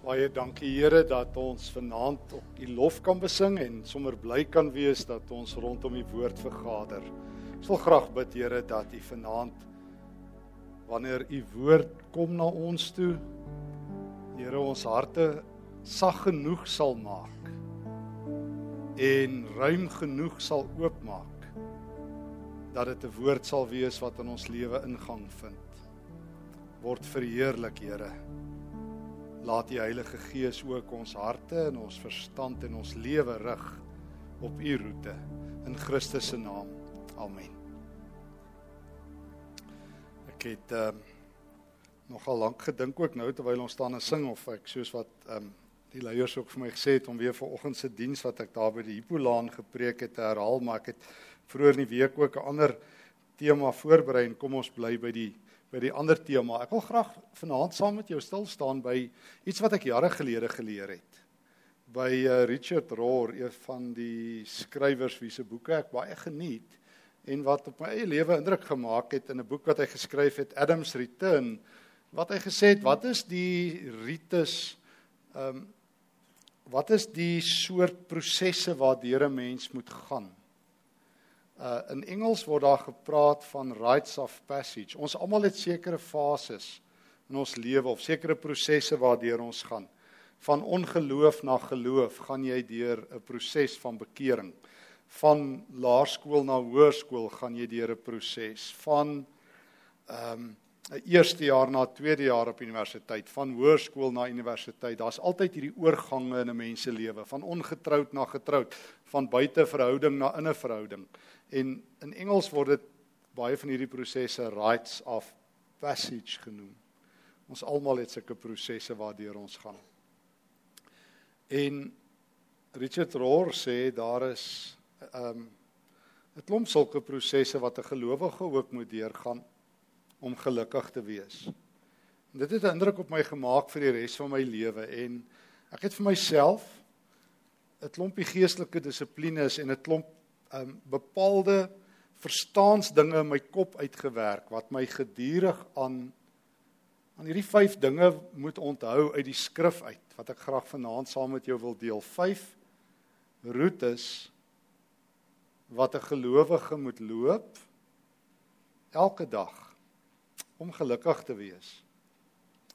Baie dankie Here dat ons vanaand op U lof kan besing en sommer bly kan wees dat ons rondom U woord vergader. Ek wil graag bid Here dat U vanaand wanneer U woord kom na ons toe, Here ons harte sag genoeg sal maak en ruim genoeg sal oopmaak dat dit 'n woord sal wees wat in ons lewe ingang vind. Word verheerlik Here laat die Heilige Gees ook ons harte en ons verstand en ons lewe rig op u roete in Christus se naam. Amen. Ek het ehm um, nogal lank gedink ook nou terwyl ons staan en sing of ek soos wat ehm um, die leiers ook vir my gesê het om weer vir oggend se diens wat ek daar by die Hippolaan gepreek het te herhaal, maar ek het vroeër in die week ook 'n ander tema voorberei en kom ons bly by die by die ander tema. Ek wil graag vanaand saam met jou stil staan by iets wat ek jare gelede geleer het. By uh, Richard Rohr, een van die skrywers wie se boeke ek baie geniet en wat op my eie lewe indruk gemaak het in 'n boek wat hy geskryf het Adam's Return wat hy gesê het wat is die ritus ehm um, wat is die soort prosesse waardeur 'n mens moet gaan Uh in Engels word daar gepraat van rites of passage. Ons almal het sekere fases in ons lewe of sekere prosesse waardeur ons gaan. Van ongeloof na geloof gaan jy deur 'n proses van bekering. Van laerskool na hoërskool gaan jy deur 'n proses van ehm um, 'n eerste jaar na tweede jaar op universiteit, van hoërskool na universiteit. Daar's altyd hierdie oorgange in 'n mens se lewe, van ongetroud na getroud, van buiteverhouding na inne verhouding. En in Engels word dit baie van hierdie prosesse rites of passage genoem. Ons almal het sulke prosesse waardeur ons gaan. En Richard Rohr sê daar is 'n um, 'n klomp sulke prosesse wat 'n gelowige ook moet deurgaan om gelukkig te wees. En dit het 'n indruk op my gemaak vir die res van my lewe en ek het vir myself 'n klompie geestelike dissiplines en 'n klomp um bepaalde verstaansdinge in my kop uitgewerk wat my gedurig aan aan hierdie vyf dinge moet onthou uit die skrif uit wat ek graag vanaand saam met jou wil deel. Vyf roetes wat 'n gelowige moet loop elke dag om gelukkig te wees.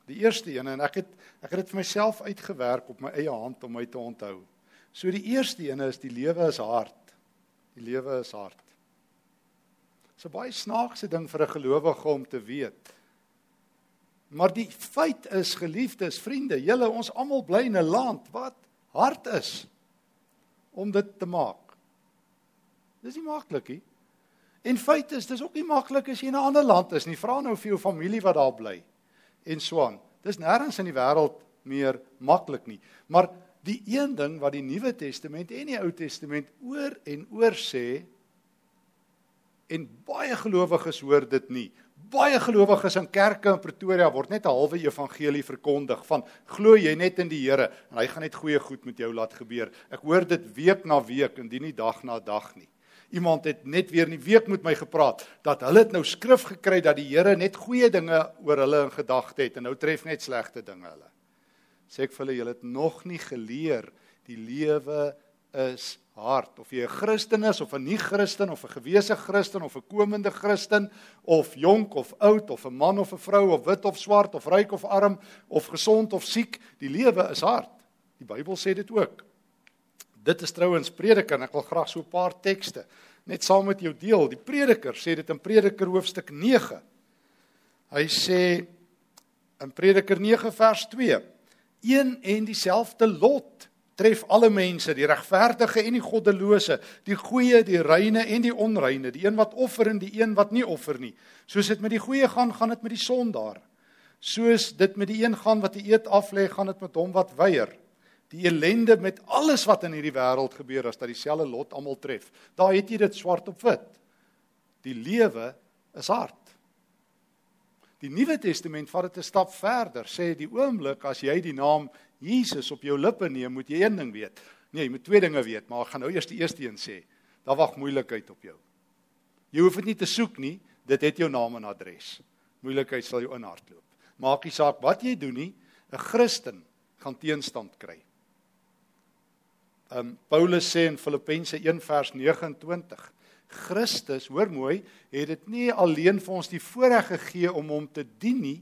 Die eerste een en ek het ek het dit vir myself uitgewerk op my eie hand om my te onthou. So die eerste een is die lewe is hard. Die lewe is hard. Dis 'n baie snaakse ding vir 'n gelowige om te weet. Maar die feit is geliefdes, vriende, julle ons almal bly in 'n land wat hard is om dit te maak. Dis nie maklik nie. En feit is, dis ook nie maklik as jy in 'n ander land is nie. Vra nou vir jou familie wat daar bly en so aan. Dis nêrens in die wêreld meer maklik nie. Maar die een ding wat die Nuwe Testament en die Ou Testament oor en oor sê en baie gelowiges hoor dit nie. Baie gelowiges in kerke in Pretoria word net 'n halwe evangelie verkondig van glo jy net in die Here en hy gaan net goeie goed met jou laat gebeur. Ek hoor dit week na week en nie dag na dag nie. Iemand het net weer in die week met my gepraat dat hulle het nou skrif gekry dat die Here net goeie dinge oor hulle in gedagte het en nou tref net slegte dinge hulle sê ek vir hulle julle het nog nie geleer die lewe is hard. Of jy 'n Christen is of 'n nie-Christen of 'n gewese Christen of 'n komende Christen of jonk of oud of 'n man of 'n vrou of wit of swart of ryk of arm of gesond of siek die lewe is hard. Die Bybel sê dit ook. Dit is trouens prediker en ek wil graag so 'n paar tekste net saam met jou deel. Die prediker sê dit in prediker hoofstuk 9 hy sê in prediker 9 vers 2 een en dieselfde lot tref alle mense, die regverdige en die goddelose, die goeie, die reine en die onreine, die een wat offer en die een wat nie offer nie. Soos dit met die goeie gaan, gaan dit met die sondaar. Soos dit met die een gaan wat die eed aflê, gaan dit met hom wat weier. Die ellende met alles wat in hierdie wêreld gebeur as dat dieselfde lot almal tref. Daar het jy dit swart op wit. Die lewe is hard. Die Nuwe Testament vat dit 'n stap verder. Sê die oomblik as jy die naam Jesus op jou lippe neem, moet jy een ding weet. Nee, jy moet twee dinge weet, maar ek gaan nou eers die eerste een sê. Daar wag moeilikheid op jou. Jy hoef dit nie te soek nie, dit het jou naam en adres. Moeilikheid sal jou inhardloop. Maak nie saak wat jy doen nie, 'n Christen gaan teenstand kry. Um Paulus sê in Filippense 1 vers 29 Christus, hoor mooi, het dit nie alleen vir ons die voorreg gegee om hom te dien nie,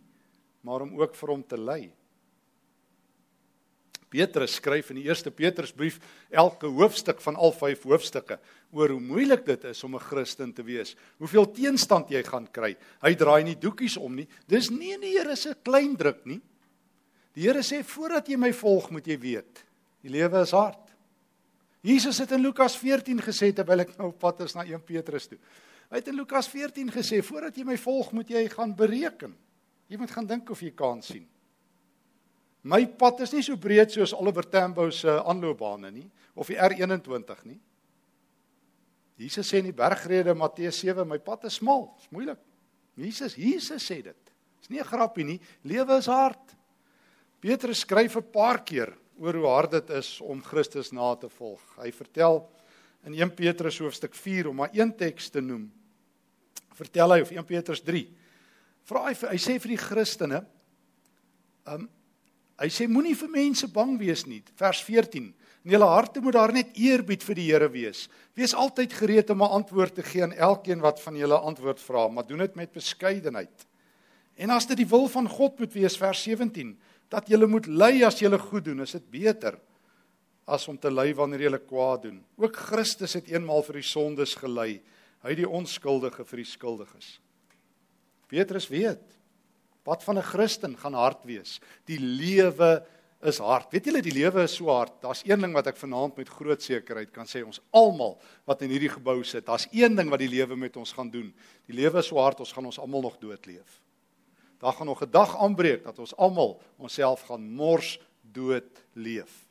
maar om ook vir hom te lei. Petrus skryf in die eerste Petrusbrief elke hoofstuk van al 5 hoofstukke oor hoe moeilik dit is om 'n Christen te wees. Hoeveel teenstand jy gaan kry. Hy draai nie doekies om nie. Dis nie die Here se klein druk nie. Die Here sê voordat jy my volg, moet jy weet, die lewe is hard. Jesus het in Lukas 14 gesê terwyl ek nou op pad is na 1 Petrus toe. Hy het in Lukas 14 gesê voordat jy my volg, moet jy gaan bereken. Jy moet gaan dink of jy kan sien. My pad is nie so breed soos Oliver Tambo se aanloopbane nie of die R21 nie. Jesus sê in die bergrede Matteus 7, my pad is smal, is moeilik. Jesus, Jesus sê dit. Dis nie 'n grappie nie. Lewe is hard. Petrus skryf 'n paar keer oor hoe hard dit is om Christus na te volg. Hy vertel in 1 Petrus hoofstuk 4 om maar een teks te noem. Vertel hy of 1 Petrus 3. Vra hy hy sê vir die Christene, um, Hy sê moenie vir mense bang wees nie. Vers 14. In julle harte moet daar net eerbied vir die Here wees. Wees altyd gereed om 'n antwoord te gee aan elkeen wat van julle antwoord vra, maar doen dit met beskeidenheid. En as dit die wil van God moet wees, vers 17, dat julle moet ly as julle goed doen, is dit beter as om te ly wanneer julle kwaad doen. Ook Christus het eenmaal vir die sondes gely, hy die onskuldige vir die skuldiges. Petrus weet Pad van 'n Christen gaan hard wees. Die lewe is hard. Weet julle die lewe is so hard. Daar's een ding wat ek vanaand met groot sekerheid kan sê ons almal wat in hierdie gebou sit, daar's een ding wat die lewe met ons gaan doen. Die lewe is so hard, ons gaan ons almal nog dood leef. Daar gaan nog 'n dag aanbreek dat ons almal onsself gaan mors dood leef.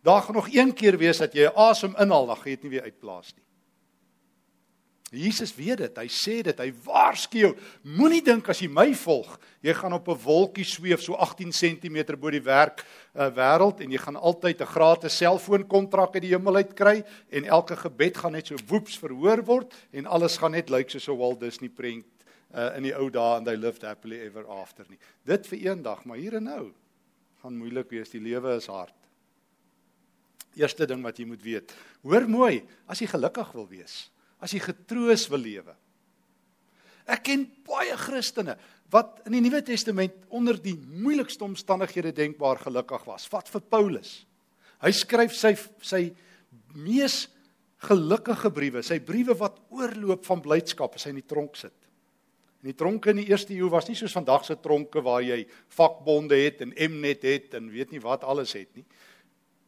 Daar gaan nog een keer wees dat jy asem inhaal, dan gaan jy dit nie weer uitblaas nie. Jesus weet dit. Hy sê dit. Hy waarsku jou. Moenie dink as jy my volg, jy gaan op 'n wolkie sweef so 18 cm bo die werk uh, wêreld en jy gaan altyd 'n gratis selfoonkontrak uit die hemel uit kry en elke gebed gaan net so woeps verhoor word en alles gaan net lyk soos 'n Walt Disney prent uh, in die ou dae and they lived happily ever after nie. Dit vir eendag, maar hier en nou gaan moeilik wees. Die lewe is hard. Eerste ding wat jy moet weet. Hoor mooi, as jy gelukkig wil wees, as jy getroos wil lewe. Ek ken baie Christene wat in die Nuwe Testament onder die moeilikste omstandighede denkbaar gelukkig was. Vat vir Paulus. Hy skryf sy sy mees gelukkige briewe, sy briewe wat oorloop van blydskap as hy in die tronk sit. In die tronke in die eerste eeu was nie soos vandag se tronke waar jy vakbonde het en Mnet het en weet nie wat alles het nie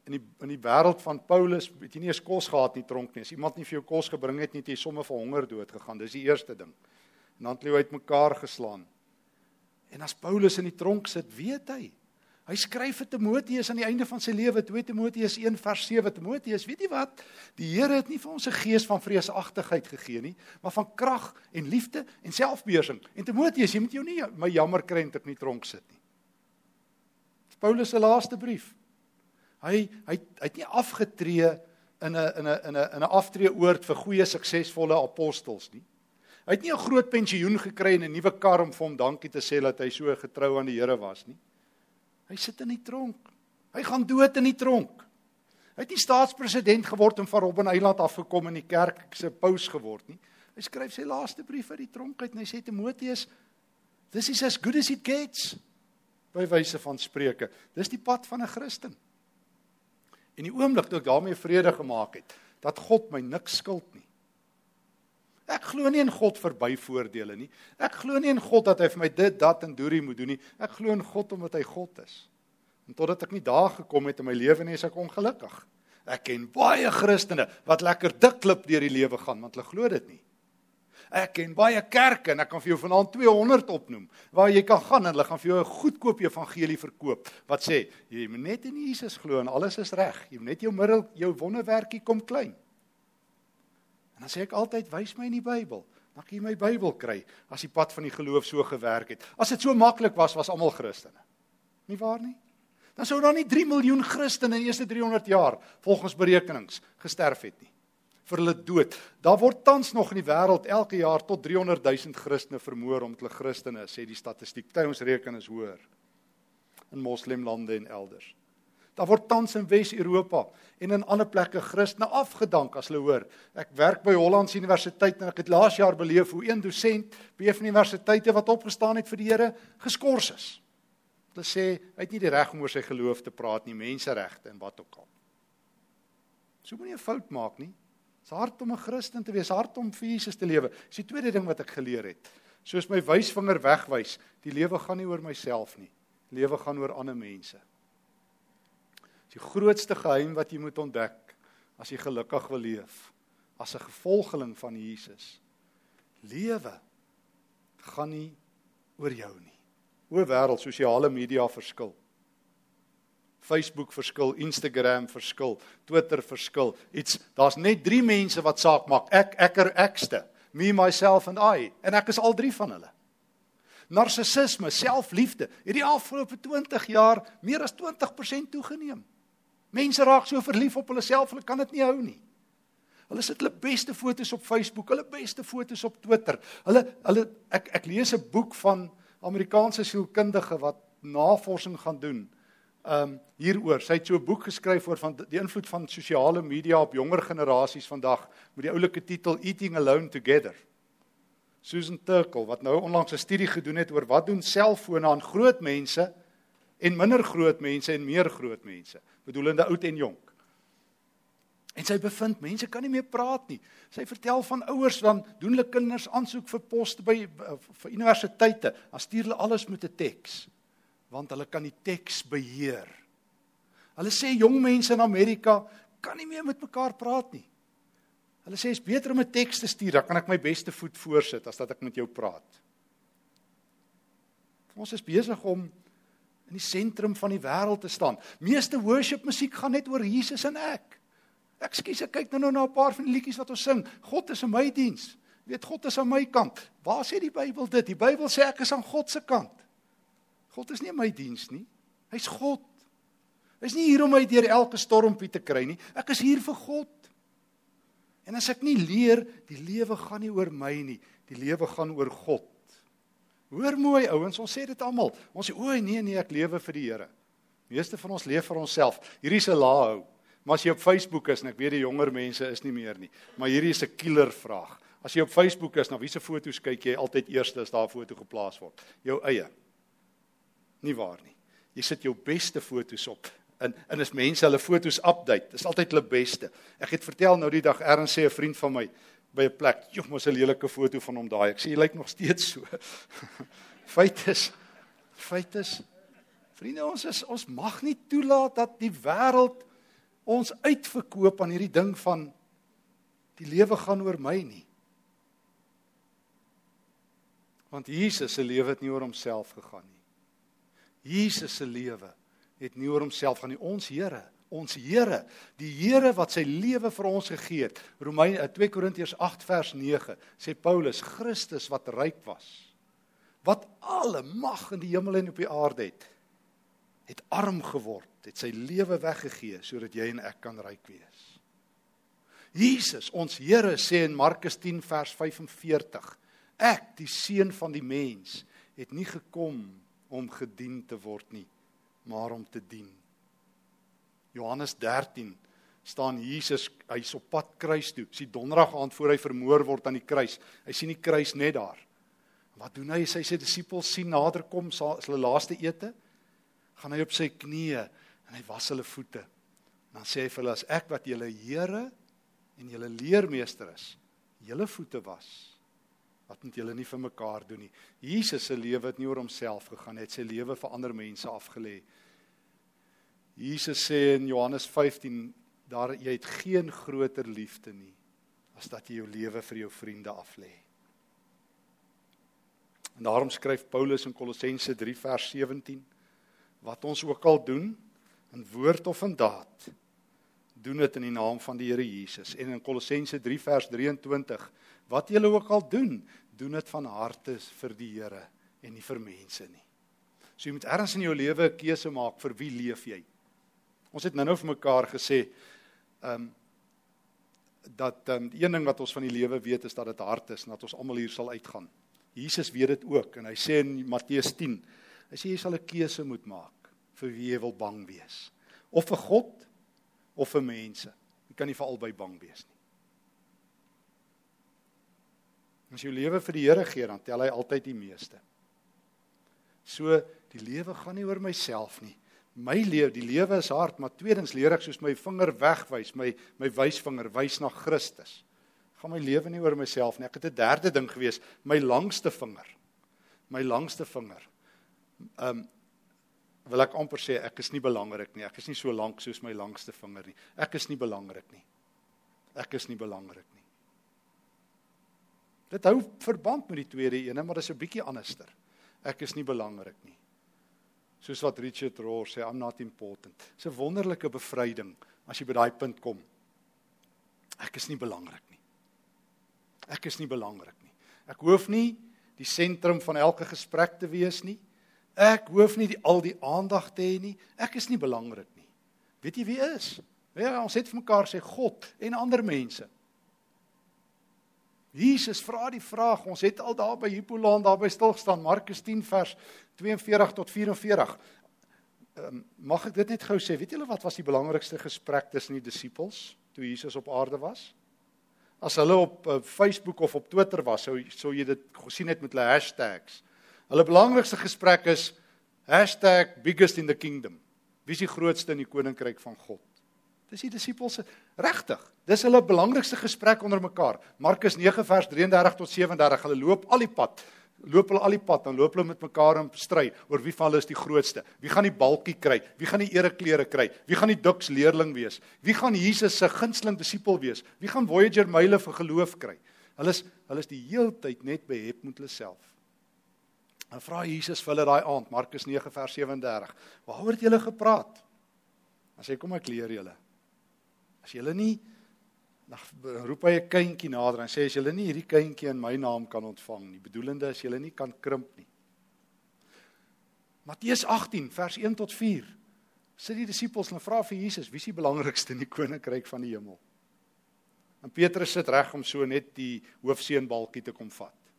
in die in die wêreld van Paulus het jy nie eens kos gehad nie tronk nie. As iemand nie vir jou kos gebring het nie, het jy sommer vir honger dood gegaan. Dis die eerste ding. En dan het hy uitmekaar geslaan. En as Paulus in die tronk sit, weet hy. Hy skryf vir Timoteus aan die einde van sy lewe, 2 Timoteus 1 vers 7. Timoteus, weet jy wat? Die Here het nie vir ons 'n gees van vreesagtigheid gegee nie, maar van krag en liefde en selfbeheersing. En Timoteus, jy moet jou nie my jammer kry dat ek nie tronk sit nie. Paulus se laaste brief. Hy hy hy het nie afgetree in 'n in 'n in 'n in 'n aftreeoord vir goeie suksesvolle apostels nie. Hy het nie 'n groot pensioen gekry en 'n nuwe kar om vir hom dankie te sê dat hy so getrou aan die Here was nie. Hy sit in die tronk. Hy gaan dood in die tronk. Hy het nie staatspresident geword en van Robben Eiland af gekom in die kerk se paus geword nie. Hy skryf sy laaste brief uit die tronk uit en hy sê Timoteus, this is as good as it gets by wyse van spreuke. Dis die pad van 'n Christen. En die oomblik toe ek daarmee vrede gemaak het, dat God my niks skuld nie. Ek glo nie in God verby voordele nie. Ek glo nie in God dat hy vir my dit, dat en doorie moet doen nie. Ek glo in God omdat hy God is. En totdat ek nie daar gekom het in my lewe nie, is ek ongelukkig. Ek ken baie Christene wat lekker dik klip deur die lewe gaan want hulle glo dit nie. Ek ken baie kerke en ek kan vir jou vanaand 200 opnoem waar jy kan gaan en hulle gaan vir jou 'n goedkoop evangelie verkoop wat sê jy moet net in Jesus glo en alles is reg. Jy moet net jou middel jou wonderwerkie kom klein. En dan sê ek altyd wys my in die Bybel. Dan kan jy my Bybel kry as die pad van die geloof so gewerk het. As dit so maklik was was almal Christene. Nie waar nie? Dan sou daar nie 3 miljoen Christene in die eerste 300 jaar volgens berekenings gesterf het nie vir hulle dood. Daar word tans nog in die wêreld elke jaar tot 300 000 Christene vermoor omdat hulle Christene is, sê die statistiek. Party ons reken is hoër. in moslemlande en elders. Daar word tans in Wes-Europa en in ander plekke Christene afgedank as hulle hoor. Ek werk by Hollands Universiteit en ek het laas jaar beleef hoe een dosent by een van die universiteite wat opgestaan het vir die Here geskort is. Hulle sê hy het nie die reg om oor sy geloof te praat nie, menseregte en wat ook al. So moenie 'n fout maak nie. Dis hard om 'n Christen te wees, hard om vir Jesus te lewe. Dis die tweede ding wat ek geleer het. Soos my wysvinger wegwys, die lewe gaan nie oor myself nie. Lewe gaan oor ander mense. Die grootste geheim wat jy moet ontdek as jy gelukkig wil leef as 'n gevolgeling van Jesus. Lewe gaan nie oor jou nie. O wêreld, sosiale media verskil. Facebook verskil, Instagram verskil, Twitter verskil. Iets daar's net 3 mense wat saak maak. Ek ekker ekste, me myself and I en ek is al drie van hulle. Narcissisme, selfliefde, het die afgelope 20 jaar meer as 20% toegeneem. Mense raak so verlief op hulle self, hulle kan dit nie hou nie. Hulle sit hulle beste foto's op Facebook, hulle beste foto's op Twitter. Hulle hulle ek ek lees 'n boek van Amerikaanse sielkundige wat navorsing gaan doen. Um hieroor. Sy het so 'n boek geskryf oor van die invloed van sosiale media op jonger generasies vandag met die oulike titel Eating Alone Together. Susan Turkle wat nou onlangs 'n studie gedoen het oor wat doen selfone aan groot mense en minder groot mense en meer groot mense bedoelende oud en jonk. En sy bevind mense kan nie meer praat nie. Sy vertel van ouers dan doen hulle kinders aansoek vir poste by vir universiteite, dan stuur hulle alles met 'n teks want hulle kan die teks beheer. Hulle sê jong mense in Amerika kan nie meer met mekaar praat nie. Hulle sê is beter om 'n teks te stuur, dan kan ek my beste voet voorsit as dat ek met jou praat. Ons is besig om in die sentrum van die wêreld te staan. Meeste worship musiek gaan net oor Jesus en ek. Ekskuus, ek kyk nou nou na 'n paar van die liedjies wat ons sing. God is in my diens. Jy weet God is aan my kant. Waar sê die Bybel dit? Die Bybel sê ek is aan God se kant. God is nie in my diens nie. Hy's God. Hy's nie hier om my deur elke stormpie te kry nie. Ek is hier vir God. En as ek nie leer, die lewe gaan nie oor my nie. Die lewe gaan oor God. Hoor mooi ouens, ons sê dit almal. Ons sê o nee nee, ek lewe vir die Here. Meeste van ons leef vir onsself. Hierdie is 'n laahou. Maar as jy op Facebook is en ek weet die jonger mense is nie meer nie, maar hierdie is 'n killer vraag. As jy op Facebook is, na wiese foto's kyk jy altyd eers as daar 'n foto geplaas word? Jou eie. Nie waar nie. Jy sit jou beste foto's op. En en as mense hulle foto's update, dis altyd hulle beste. Ek het vertel nou die dag erns sê 'n vriend van my, by 'n plek. Joh, mos 'n lelike foto van hom daai. Ek sê hy lyk nog steeds so. feit is feit is vriende, ons is ons mag nie toelaat dat die wêreld ons uitverkoop aan hierdie ding van die lewe gaan oor my nie. Want Jesus se lewe het nie oor homself gegaan nie. Jesus se lewe het nie oor homself gaan nie. Ons Here ons Here, die Here wat sy lewe vir ons gegee het. Romeine 2 Korintiërs 8 vers 9 sê Paulus Christus wat ryk was, wat alle mag in die hemel en op die aarde het, het arm geword, het sy lewe weggegee sodat jy en ek kan ryk wees. Jesus, ons Here sê in Markus 10 vers 45, ek, die seun van die mens, het nie gekom om gedien te word nie, maar om te dien Johannes 13 staan Jesus, hy's op pad kruis toe. Sy donderdag aand voor hy vermoor word aan die kruis. Hy sien die kruis net daar. Wat doen hy? Sy sê disippels sien nader kom, hulle laaste ete. Gaan hy op sy knieë en hy was hulle voete. Dan sê hy vir hulle as ek wat julle Here en julle leermeester is, julle voete was. Wat moet julle nie vir mekaar doen nie? Jesus se lewe het nie oor homself gegaan nie, hy het sy lewe vir ander mense afgelê. Jesus sê in Johannes 15 daar jy het geen groter liefde nie as dat jy jou lewe vir jou vriende aflê. En daarom skryf Paulus in Kolossense 3 vers 17 wat ons ook al doen in woord of in daad doen dit in die naam van die Here Jesus en in Kolossense 3 vers 23 wat julle ook al doen doen dit van harte vir die Here en nie vir mense nie. So jy moet ergens in jou lewe 'n keuse maak vir wie leef jy? Ons het nou-nou vir mekaar gesê ehm um, dat ehm um, die een ding wat ons van die lewe weet is dat dit hard is en dat ons almal hier sal uitgaan. Jesus weet dit ook en hy sê in Matteus 10, hy sê jy sal 'n keuse moet maak. vir wie jy wil bang wees. Of vir God of vir mense. Jy kan nie vir albei bang wees nie. As jy lewe vir die Here gee, dan tel hy altyd die meeste. So die lewe gaan nie oor myself nie. My lewe, die lewe is hard, maar tweedens leer ek soos my vinger wegwys, my my wysvinger wys na Christus. Gaan my lewe nie oor myself nie. Ek het 'n derde ding gewees, my langste vinger. My langste vinger. Um wil ek amper sê ek is nie belangrik nie. Ek is nie so lank soos my langste vinger nie. Ek is nie belangrik nie. Ek is nie belangrik nie. Dit hou verband met die tweede ene, maar dit is 'n bietjie anderster. Ek is nie belangrik nie. Soos wat Richard Rohr sê, I'm not important. Dis 'n wonderlike bevryding as jy by daai punt kom. Ek is nie belangrik nie. Ek is nie belangrik nie. Ek hoef nie die sentrum van elke gesprek te wees nie. Ek hoef nie die, al die aandag te hê nie. Ek is nie belangrik nie. Weet jy wie is? Ja, ons het vir mekaar sê God en ander mense. Jesus vra die vraag, ons het al daar by Hippolaan daar by stil gestaan, Markus 10 vers 42 tot 44. Um, mag ek dit net gou sê, weet julle wat was die belangrikste gesprek tussen die disippels toe Jesus op aarde was? As hulle op uh, Facebook of op Twitter was, sou sou jy dit gesien het met hulle hashtags. Hulle belangrikste gesprek is #biggest in the kingdom. Wie is die grootste in die koninkryk van God? Dis die disippels se regtig. Dis hulle belangrikste gesprek onder mekaar. Markus 9 vers 33 tot 37. Hulle loop al die pad. Loop hulle al die pad, dan loop hulle met mekaar in stry oor wie van hulle is die grootste. Wie gaan die balkie kry? Wie gaan die ereklere kry? Wie gaan die diks leerling wees? Wie gaan Jesus se gunsteling disipel wees? Wie gaan Voyager myle vir geloof kry? Hulle is hulle is die heeltyd net behep met hulle self. Dan vra Jesus vir hulle daai aand, Markus 9 vers 37. Waaroor het julle gepraat? Dan sê kom ek leer julle. As julle nie dan roep hy 'n kindjie nader en sê as julle nie hierdie kindjie in my naam kan ontvang nie, bedoelende as julle nie kan krimp nie. Matteus 18 vers 1 tot 4. Sit die disippels en vra vir Jesus, wie is die belangrikste in die koninkryk van die hemel? En Petrus sit reg om so net die hoofseunbalkie te kom vat.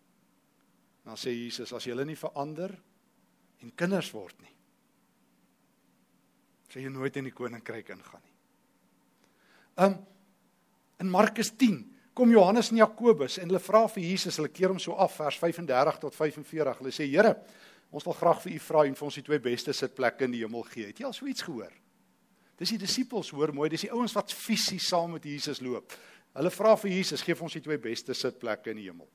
Dan sê Jesus, as julle nie verander en kinders word nie, sê jy nooit in die koninkryk ingaan nie. Um in Markus 10 kom Johannes en Jakobus en hulle vra vir Jesus, hulle keer hom so af vers 35 tot 45. Hulle sê: "Here, ons wil graag vir u vra en vir ons die twee beste sitplekke in die hemel gee." Het jy al so iets gehoor? Dis die disippels, hoor mooi, dis die ouens wat fisies saam met Jesus loop. Hulle vra vir Jesus, "Geef ons die twee beste sitplekke in die hemel."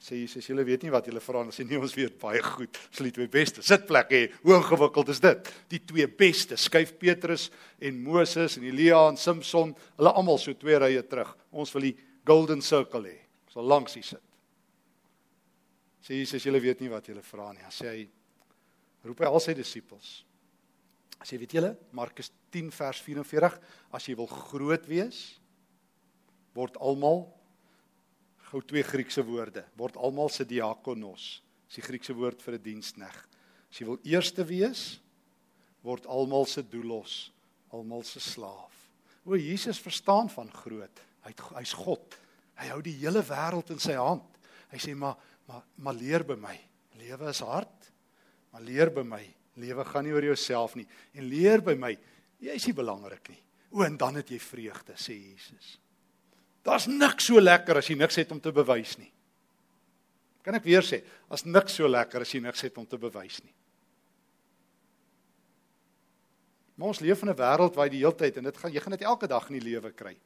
Sê Jesus, julle weet nie wat julle vra nie. Sê nee, ons weet baie goed. Ons sal die twee beste sitplekke hê. Hoe ingewikkeld is dit? Die twee beste, skuif Petrus en Moses en Elia en Samson, hulle almal so twee rye terug. Ons wil die golden circle hê. Ons wil langs hier sit. Sê Jesus, julle weet nie wat julle vra nie. Sê hy roep hy al sy disippels. Sê weet julle, Markus 10 vers 44, as jy wil groot wees, word almal gou twee Griekse woorde. Word almal se diakonos. Dis die Griekse woord vir 'n dienskneg. As jy wil eerste wees, word almal se doulos, almal se slaaf. O Jesus verstaan van groot. Hy hy's God. Hy hou die hele wêreld in sy hand. Hy sê maar maar maar leer by my. Lewe is hard. Maar leer by my. Lewe gaan nie oor jouself nie en leer by my. Jy is nie belangrik nie. O en dan het jy vreugde, sê Jesus. Daar's niks so lekker as jy niks het om te bewys nie. Kan ek weer sê, as niks so lekker as jy niks het om te bewys nie. Maar ons leef in 'n wêreld waar jy die hele tyd en dit gaan jy gaan dit elke dag in die lewe kry.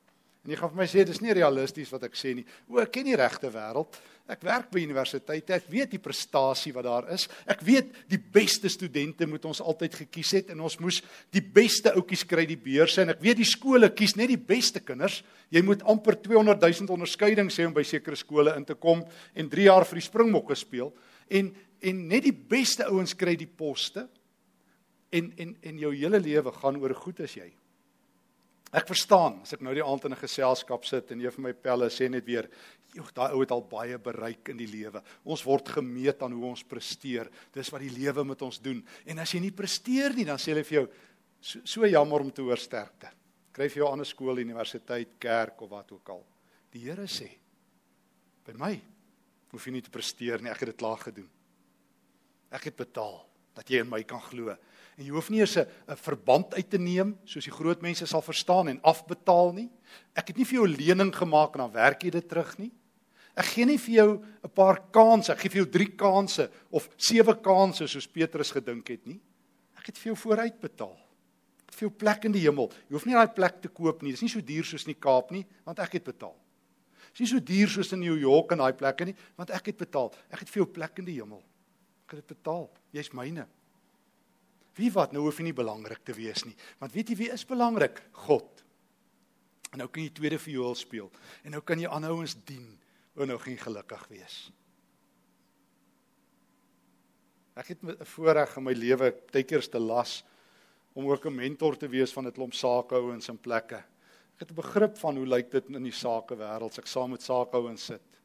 En jy gaan vir my sê dis nie realisties wat ek sê nie. O, ek ken die regte wêreld. Ek werk by universiteit. Ek weet die prestasie wat daar is. Ek weet die beste studente moet ons altyd gekies het en ons moes die beste ouetjies kry die beurse en ek weet die skole kies net die beste kinders. Jy moet amper 200 000 onderskeidings hê om by sekere skole in te kom en 3 jaar vir die Springbokke speel en en net die beste ouens kry die poste. En en en jou hele lewe gaan oor goed as jy Ek verstaan as ek nou die aand in 'n geselskap sit en een van my pelle sê net weer, "Joh, daai ou het al baie bereik in die lewe. Ons word gemeet aan hoe ons presteer. Dis wat die lewe met ons doen. En as jy nie presteer nie, dan sê hulle vir jou, so, so jammer om te hoor sterkte. Kry vir jou 'n ander skool, universiteit, kerk of wat ook al." Die Here sê, "By my hoef jy nie te presteer nie. Ek het dit klaar gedoen. Ek het betaal dat jy in my kan glo En jy hoef nie eers 'n verband uit te neem soos die groot mense sal verstaan en afbetaal nie. Ek het nie vir jou 'n lening gemaak en dan werk jy dit terug nie. Ek gee nie vir jou 'n paar kansse, ek gee vir jou 3 kansse of 7 kansse soos Petrus gedink het nie. Ek het vir jou vooruit betaal. Ek vir jou plek in die hemel. Jy hoef nie daai plek te koop nie. Dit is nie so duur soos in die Kaap nie, want ek het betaal. Dit is nie so duur soos in New York en daai plekke nie, want ek het betaal. Ek het vir jou plek in die hemel. Ek het dit betaal. Jy's myne. Wie wat nou hoef nie belangrik te wees nie. Want weet jy wie is belangrik? God. En nou kan jy tweede viool speel en nou kan jy aanhouens dien. O nou gaan jy gelukkig wees. Ek het 'n voorreg in my lewe keer te las om ook 'n mentor te wees van 'n klomp sakehouens in plekke. Ek het 'n begrip van hoe lyk dit in die sakewêreld as ek saam met sakehouens sit.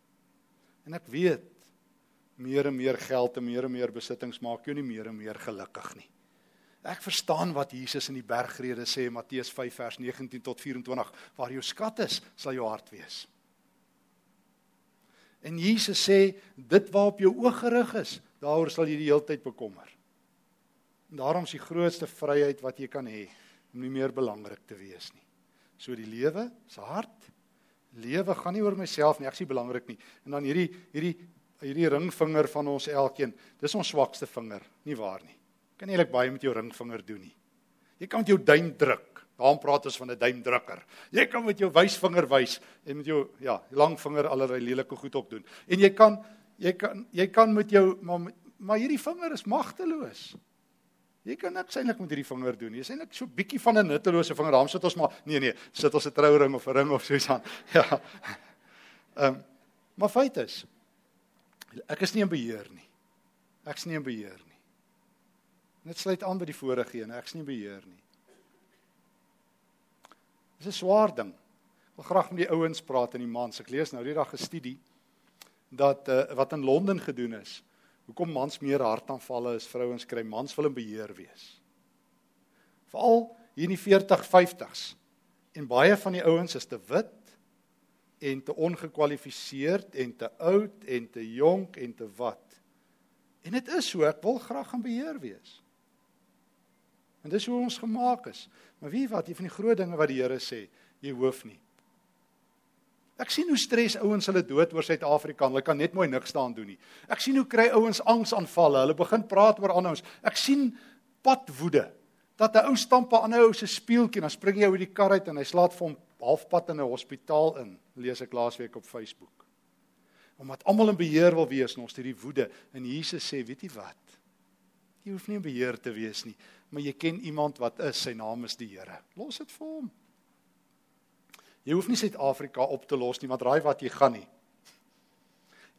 En ek weet meer en meer geld en meer en meer besittings maak jou nie meer en meer gelukkig nie. Ek verstaan wat Jesus in die bergrede sê Matteus 5 vers 19 tot 24 waar jou skat is, sal jou hart wees. En Jesus sê dit waarop jou oog gerig is, daaroor sal jy die hele tyd bekommer. En daarom is die grootste vryheid wat jy kan hê om nie meer belangrik te wees nie. So die lewe, se hart, lewe gaan nie oor myself nie, ek nie belangrik nie. En dan hierdie hierdie hierdie ringvinger van ons elkeen, dis ons swakste vinger, nie waar nie. Kan nie eintlik baie met jou ringvinger doen nie. Jy kan met jou duim druk. Daarom praat ons van 'n duimdrukker. Jy kan met jou wysvinger wys en met jou ja, langvinger allerlei lelike goed op doen. En jy kan jy kan jy kan met jou maar maar hierdie vinger is magteloos. Jy kan niks eintlik met hierdie vinger doen nie. Dis eintlik so bietjie van 'n nuttelose vinger. Daarom sit ons maar nee nee, sit ons 'n trouring of 'n ring of so iets aan. Ja. Ehm um, maar feit is ek is nie in beheer nie. Ek's nie in beheer nie. Dit sluit aan by die vorige een, ek's nie beheer nie. Dis 'n swaar ding. Ek wil graag met die ouens praat en die mans. Ek lees nou die dag 'n studie dat uh, wat in Londen gedoen is. Hoekom mans meer hartaanvalle as vrouens kry? Mans wil in beheer wees. Veral hier in die 40, 50s. En baie van die ouens is te wit en te ongekwalifiseerd en te oud en te jonk en te wat. En dit is so, ek wil graag in beheer wees. En dis hoe ons gemaak is. Maar wie wat, een van die groot dinge wat die Here sê, jy hoef nie. Ek sien hoe stres ouens hulle dood oor Suid-Afrika. Hulle kan net mooi niks staan doen nie. Ek sien hoe kry ouens angsaanvalle. Hulle begin praat oor ander ouens. Ek sien padwoede. Dat 'n ou stamp 'n ander ou se speeltjie en dan spring hy uit die kar uit en hy slaat vir hom halfpad in 'n hospitaal in. Lees ek laasweek op Facebook. Omdat almal in beheer wil wees, ons hierdie woede en Jesus sê, weet jy wat? Jy hoef nie in beheer te wees nie maar jy ken iemand wat is, sy naam is die Here. Los dit vir hom. Jy hoef nie Suid-Afrika op te los nie, want raai wat jy gaan nie.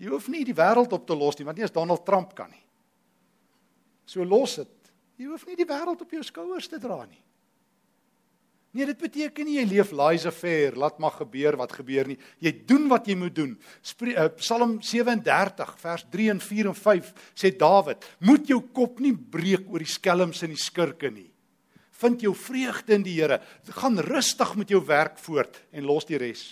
Jy hoef nie die wêreld op te los nie, want nie as Donald Trump kan nie. So los dit. Jy hoef nie die wêreld op jou skouers te dra nie. Nee, dit beteken nie jy leef lies affair, laat maar gebeur wat gebeur nie. Jy doen wat jy moet doen. Eh, Psalm 37 vers 3 en 4 en 5 sê Dawid, moet jou kop nie breek oor die skelms en die skurke nie. Vind jou vreugde in die Here. Gaan rustig met jou werk voort en los die res.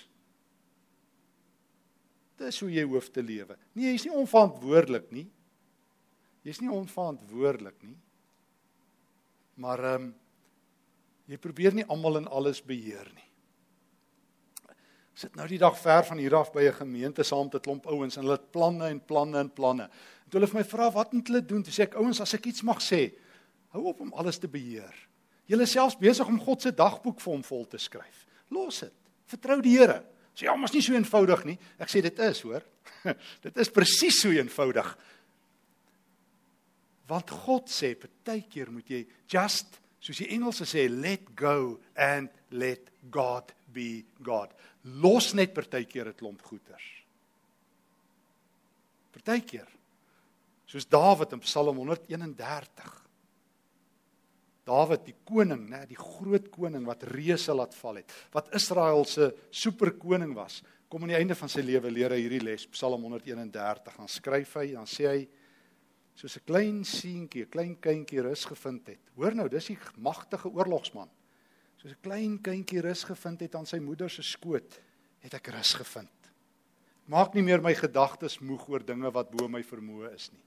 Dis hoe jy hoef te lewe. Nee, jy's nie onverantwoordelik nie. Jy's nie onverantwoordelik nie. Maar ehm um, Jy probeer nie almal en alles beheer nie. Ek sit nou die dag ver van hier af by 'n gemeente saam met 'n klomp ouens en hulle het planne en planne en planne. En toe hulle vir my vra wat moet hulle doen? Toe sê ek ouens, as ek iets mag sê, hou op om alles te beheer. Julle selfs besig om God se dagboek vir hom vol te skryf. Los dit. Vertrou die Here. Sê ja, maar is nie so eenvoudig nie. Ek sê dit is, hoor. dit is presies so eenvoudig. Want God sê partykeer moet jy just soos die Engelse sê let go and let God be God. Los net partykeer 'n klomp goeters. Partykeer. Soos Dawid in Psalm 131. Dawid die koning, né, die groot koning wat reuse laat val het, wat Israel se superkoning was, kom aan die einde van sy lewe leer hy hierdie les, Psalm 131. Dan skryf hy, dan sê hy soos 'n klein seentjie, 'n klein kindjie rus gevind het. Hoor nou, dis die magtige oorlogsman. Soos 'n klein kindjie rus gevind het aan sy moeder se skoot, het ek rus gevind. Maak nie meer my gedagtes moeg oor dinge wat bo my vermoë is nie.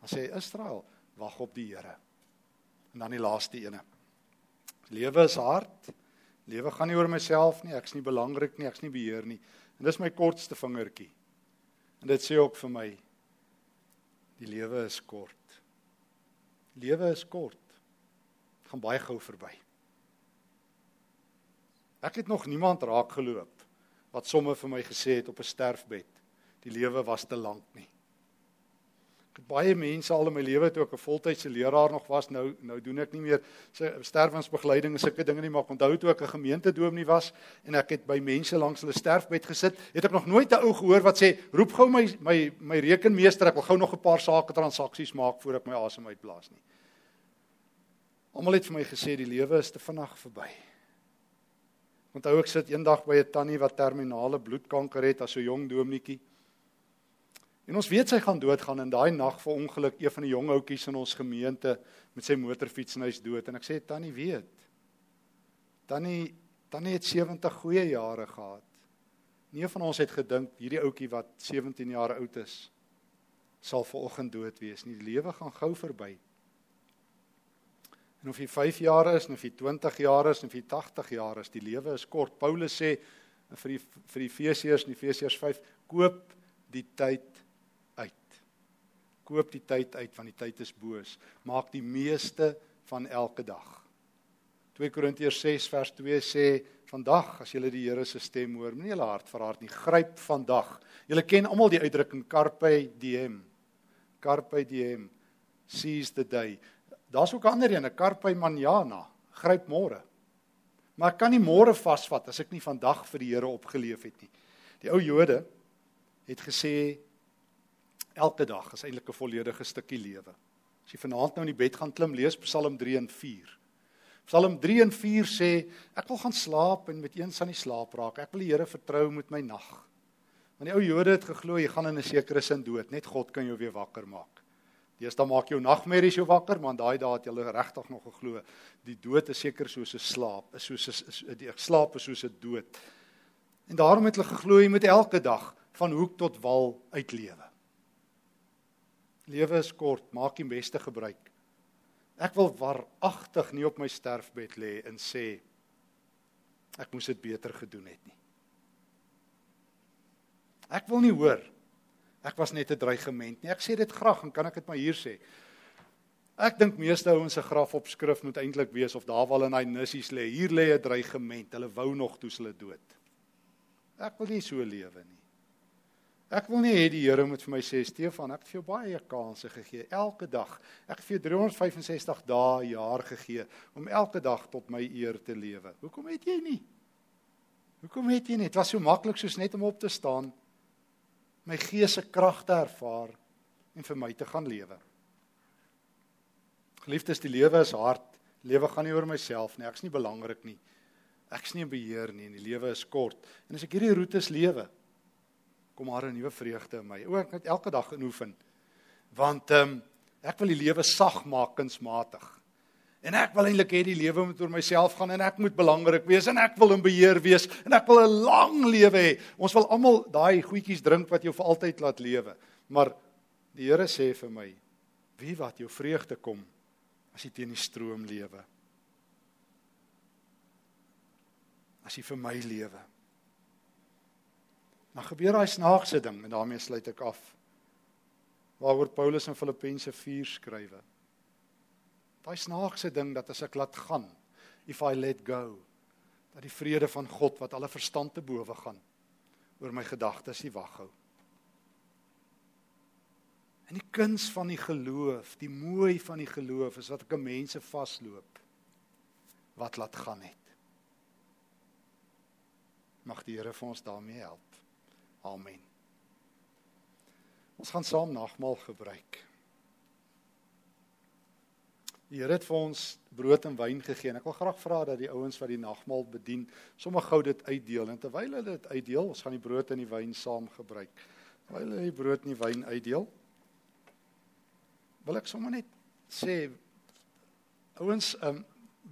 Dan sê Israel, wag op die Here. En dan die laaste ene. Lewe is hard. Lewe gaan nie oor myself nie, ek's nie belangrik nie, ek's nie beheer nie. En dis my kortste vingertjie. En dit sê ook vir my die lewe is kort. Lewe is kort. Dit gaan baie gou verby. Ek het nog niemand raak geloop wat somme vir my gesê het op 'n sterfbed die lewe was te lank nie het baie mense al in my lewe toe ek 'n voltydse leraar nog was, nou nou doen ek nie meer sterwensbegeleiding en sulke dinge nie, maar ek onthou toe ek 'n gemeentedominee was en ek het by mense langs hulle sterfbed gesit, het ek nog nooit 'n ou gehoor wat sê, "Roep gou my my my rekenmeester, ek wil gou nog 'n paar sake transaksies maak voor ek my asem uitblaas nie." Almal het vir my gesê die lewe is te vinnig verby. Onthou ek sit eendag by 'n tannie wat terminale bloedkanker het as 'n jong dominetjie. En ons weet sy gaan doodgaan in daai nag vir ongeluk een van die jong ouetjies in ons gemeente met sy motorfiets en hy's dood en ek sê tannie weet. Tannie tannie het 70 goeie jare gehad. Nie van ons het gedink hierdie ouetjie wat 17 jaar oud is sal vanoggend dood wees nie. Die lewe gaan gou verby. En of jy 5 jaar is, of jy 20 jaar is, of jy 80 jaar is, die lewe is kort. Paulus sê vir die vir die Efesiërs in Efesiërs 5, koop die tyd koop die tyd uit want die tyd is boos. Maak die meeste van elke dag. 2 Korintiërs 6 vers 2 sê vandag as julle die Here se stem hoor, moenie julle hart verhard nie. Gryp vandag. Julle ken almal die uitdrukking carpe diem. Carpe diem. Seize the day. Daar's ook ander een, 'n carpe manana. Gryp môre. Maar ek kan nie môre vasvat as ek nie vandag vir die Here opgeleef het nie. Die ou Jode het gesê elke dag is eintlik 'n volledige stukkie lewe. As jy vanaand nou in die bed gaan klim, lees Psalm 3 en 4. Psalm 3 en 4 sê ek wil gaan slaap en met eens aan die slaap raak. Ek wil die Here vertrou met my nag. Want die ou Jode het geglo jy gaan in 'n sekere sin dood, net God kan jou weer wakker maak. Deesdae maak jou nagmerries jou wakker, maar daai dae het hulle regtig nog geglo die dood is seker soos 'n slaap, is soos 'n die slaap is soos 'n dood. En daarom het hulle geglo jy moet elke dag van hoek tot wal uitlewe. Lewe is kort, maak die beste gebruik. Ek wil waaragtig nie op my sterfbed lê en sê ek moes dit beter gedoen het nie. Ek wil nie hoor ek was net 'n dreigement nie. Ek sê dit graag en kan ek dit maar hier sê. Ek dink meeste ouens se grafopskrif moet eintlik wees of daar wel in hy nissies lê. Hier lê 'n dreigement. Hulle wou nog toe hulle dood. Ek wil nie so lewe nie. Ek wil nie hê die Here moet vir my sê Stefan, ek het vir jou baie kansse gegee elke dag. Ek het vir jou 365 dae jaar gegee om elke dag tot my eer te lewe. Hoekom het jy nie? Hoekom het jy nie? Dit was so maklik soos net om op te staan, my gees se krag te ervaar en vir my te gaan lewe. Geliefdes, die lewe is hard. Lewe gaan nie oor myself nie. Ek's nie belangrik nie. Ek's nie in beheer nie en die lewe is kort. En as ek hierdie roetes lewe, kom maar 'n nuwe vreugde in my. O, ek moet elke dag inoefen. Want ehm um, ek wil die lewe sag maak kunsmatig. En ek wil eintlik hê die lewe moet oor myself gaan en ek moet belangrik wees en ek wil in beheer wees en ek wil 'n lang lewe hê. Ons wil almal daai goedjies drink wat jou vir altyd laat lewe. Maar die Here sê vir my, wie wat jou vreugde kom as jy teen die stroom lewe. As jy vir my lewe dan gebeur daai snaakse ding en daarmee sluit ek af. Waaroor Paulus in Filippense 4 skrywe. Daai snaakse ding dat as ek laat gaan, if I let go, dat die vrede van God wat alle verstand te bowe gaan oor my gedagtes nie wag hou. En die kuns van die geloof, die mooi van die geloof is wat ek mense vasloop wat laat gaan het. Mag die Here vir ons daarmee help. Amen. Ons gaan saam nagmaal gebruik. Die Here het vir ons brood en wyn gegee en ek wil graag vra dat die ouens wat die nagmaal bedien, sommer gou dit uitdeel en terwyl hulle dit uitdeel, ons gaan die brood en die wyn saam gebruik. Terwyl hulle die brood en die wyn uitdeel, wil ek sommer net sê ouens, um,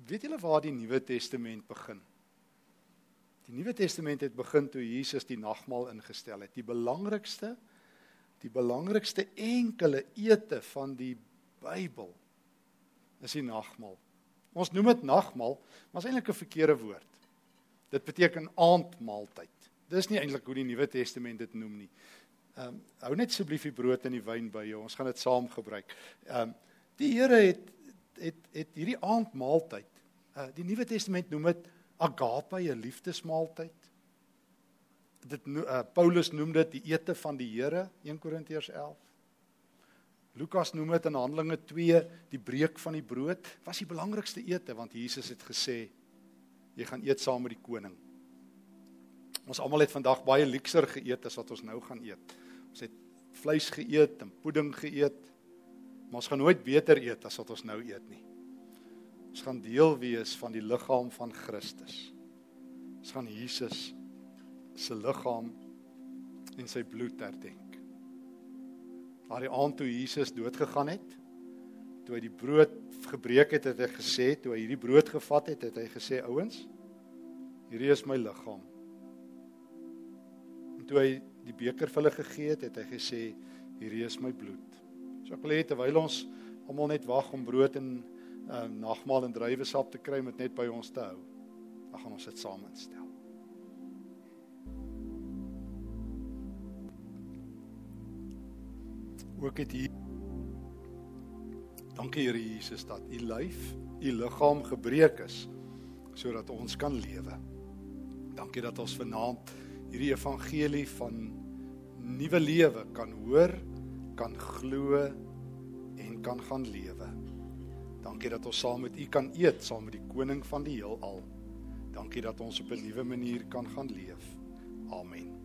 weet julle waar die Nuwe Testament begin? Die Nuwe Testament het begin toe Jesus die nagmaal ingestel het. Die belangrikste die belangrikste enkele ete van die Bybel is die nagmaal. Ons noem dit nagmaal, maar is eintlik 'n verkeerde woord. Dit beteken aandmaaltyd. Dis nie eintlik hoe die Nuwe Testament dit noem nie. Ehm um, hou net asseblief die brood en die wyn by jou. Ons gaan dit saam gebruik. Ehm um, die Here het het het hierdie aandmaaltyd. Uh die Nuwe Testament noem dit agape, 'n liefdesmaaltyd. Dit uh, Paulus noem dit die ete van die Here, 1 Korintiërs 11. Lukas noem dit in Handelinge 2 die breek van die brood. Was die belangrikste ete want Jesus het gesê jy gaan eet saam met die koning. Ons almal het vandag baie luukser geëet as wat ons nou gaan eet. Ons het vleis geëet en pudding geëet. Maar ons gaan nooit beter eet as wat ons nou eet nie. Ons gaan deel wees van die liggaam van Christus. Ons gaan Jesus se liggaam en sy bloed herdenk. Daardie aand toe Jesus dood gegaan het, toe hy die brood gebreek het, het hy gesê, toe hy hierdie brood gevat het, het hy gesê, ouens, hierdie is my liggaam. En toe hy die beker vir hulle gegee het, het hy gesê, hierdie is my bloed. So ek wil hê terwyl ons almal net wag om brood en uh, nagmaal en druiwesap te kry met net by ons te hou. Dan gaan ons dit saam instel. Ook het hier Dankie Here Jesus dat u lyf, u liggaam gebreek is sodat ons kan lewe. Dankie dat ons vanaand hierdie evangelie van nuwe lewe kan hoor, kan glo en kan gaan lewe. Dankie dat ons saam met U kan eet, saam met die koning van die heelal. Dankie dat ons op 'n nuwe manier kan gaan leef. Amen.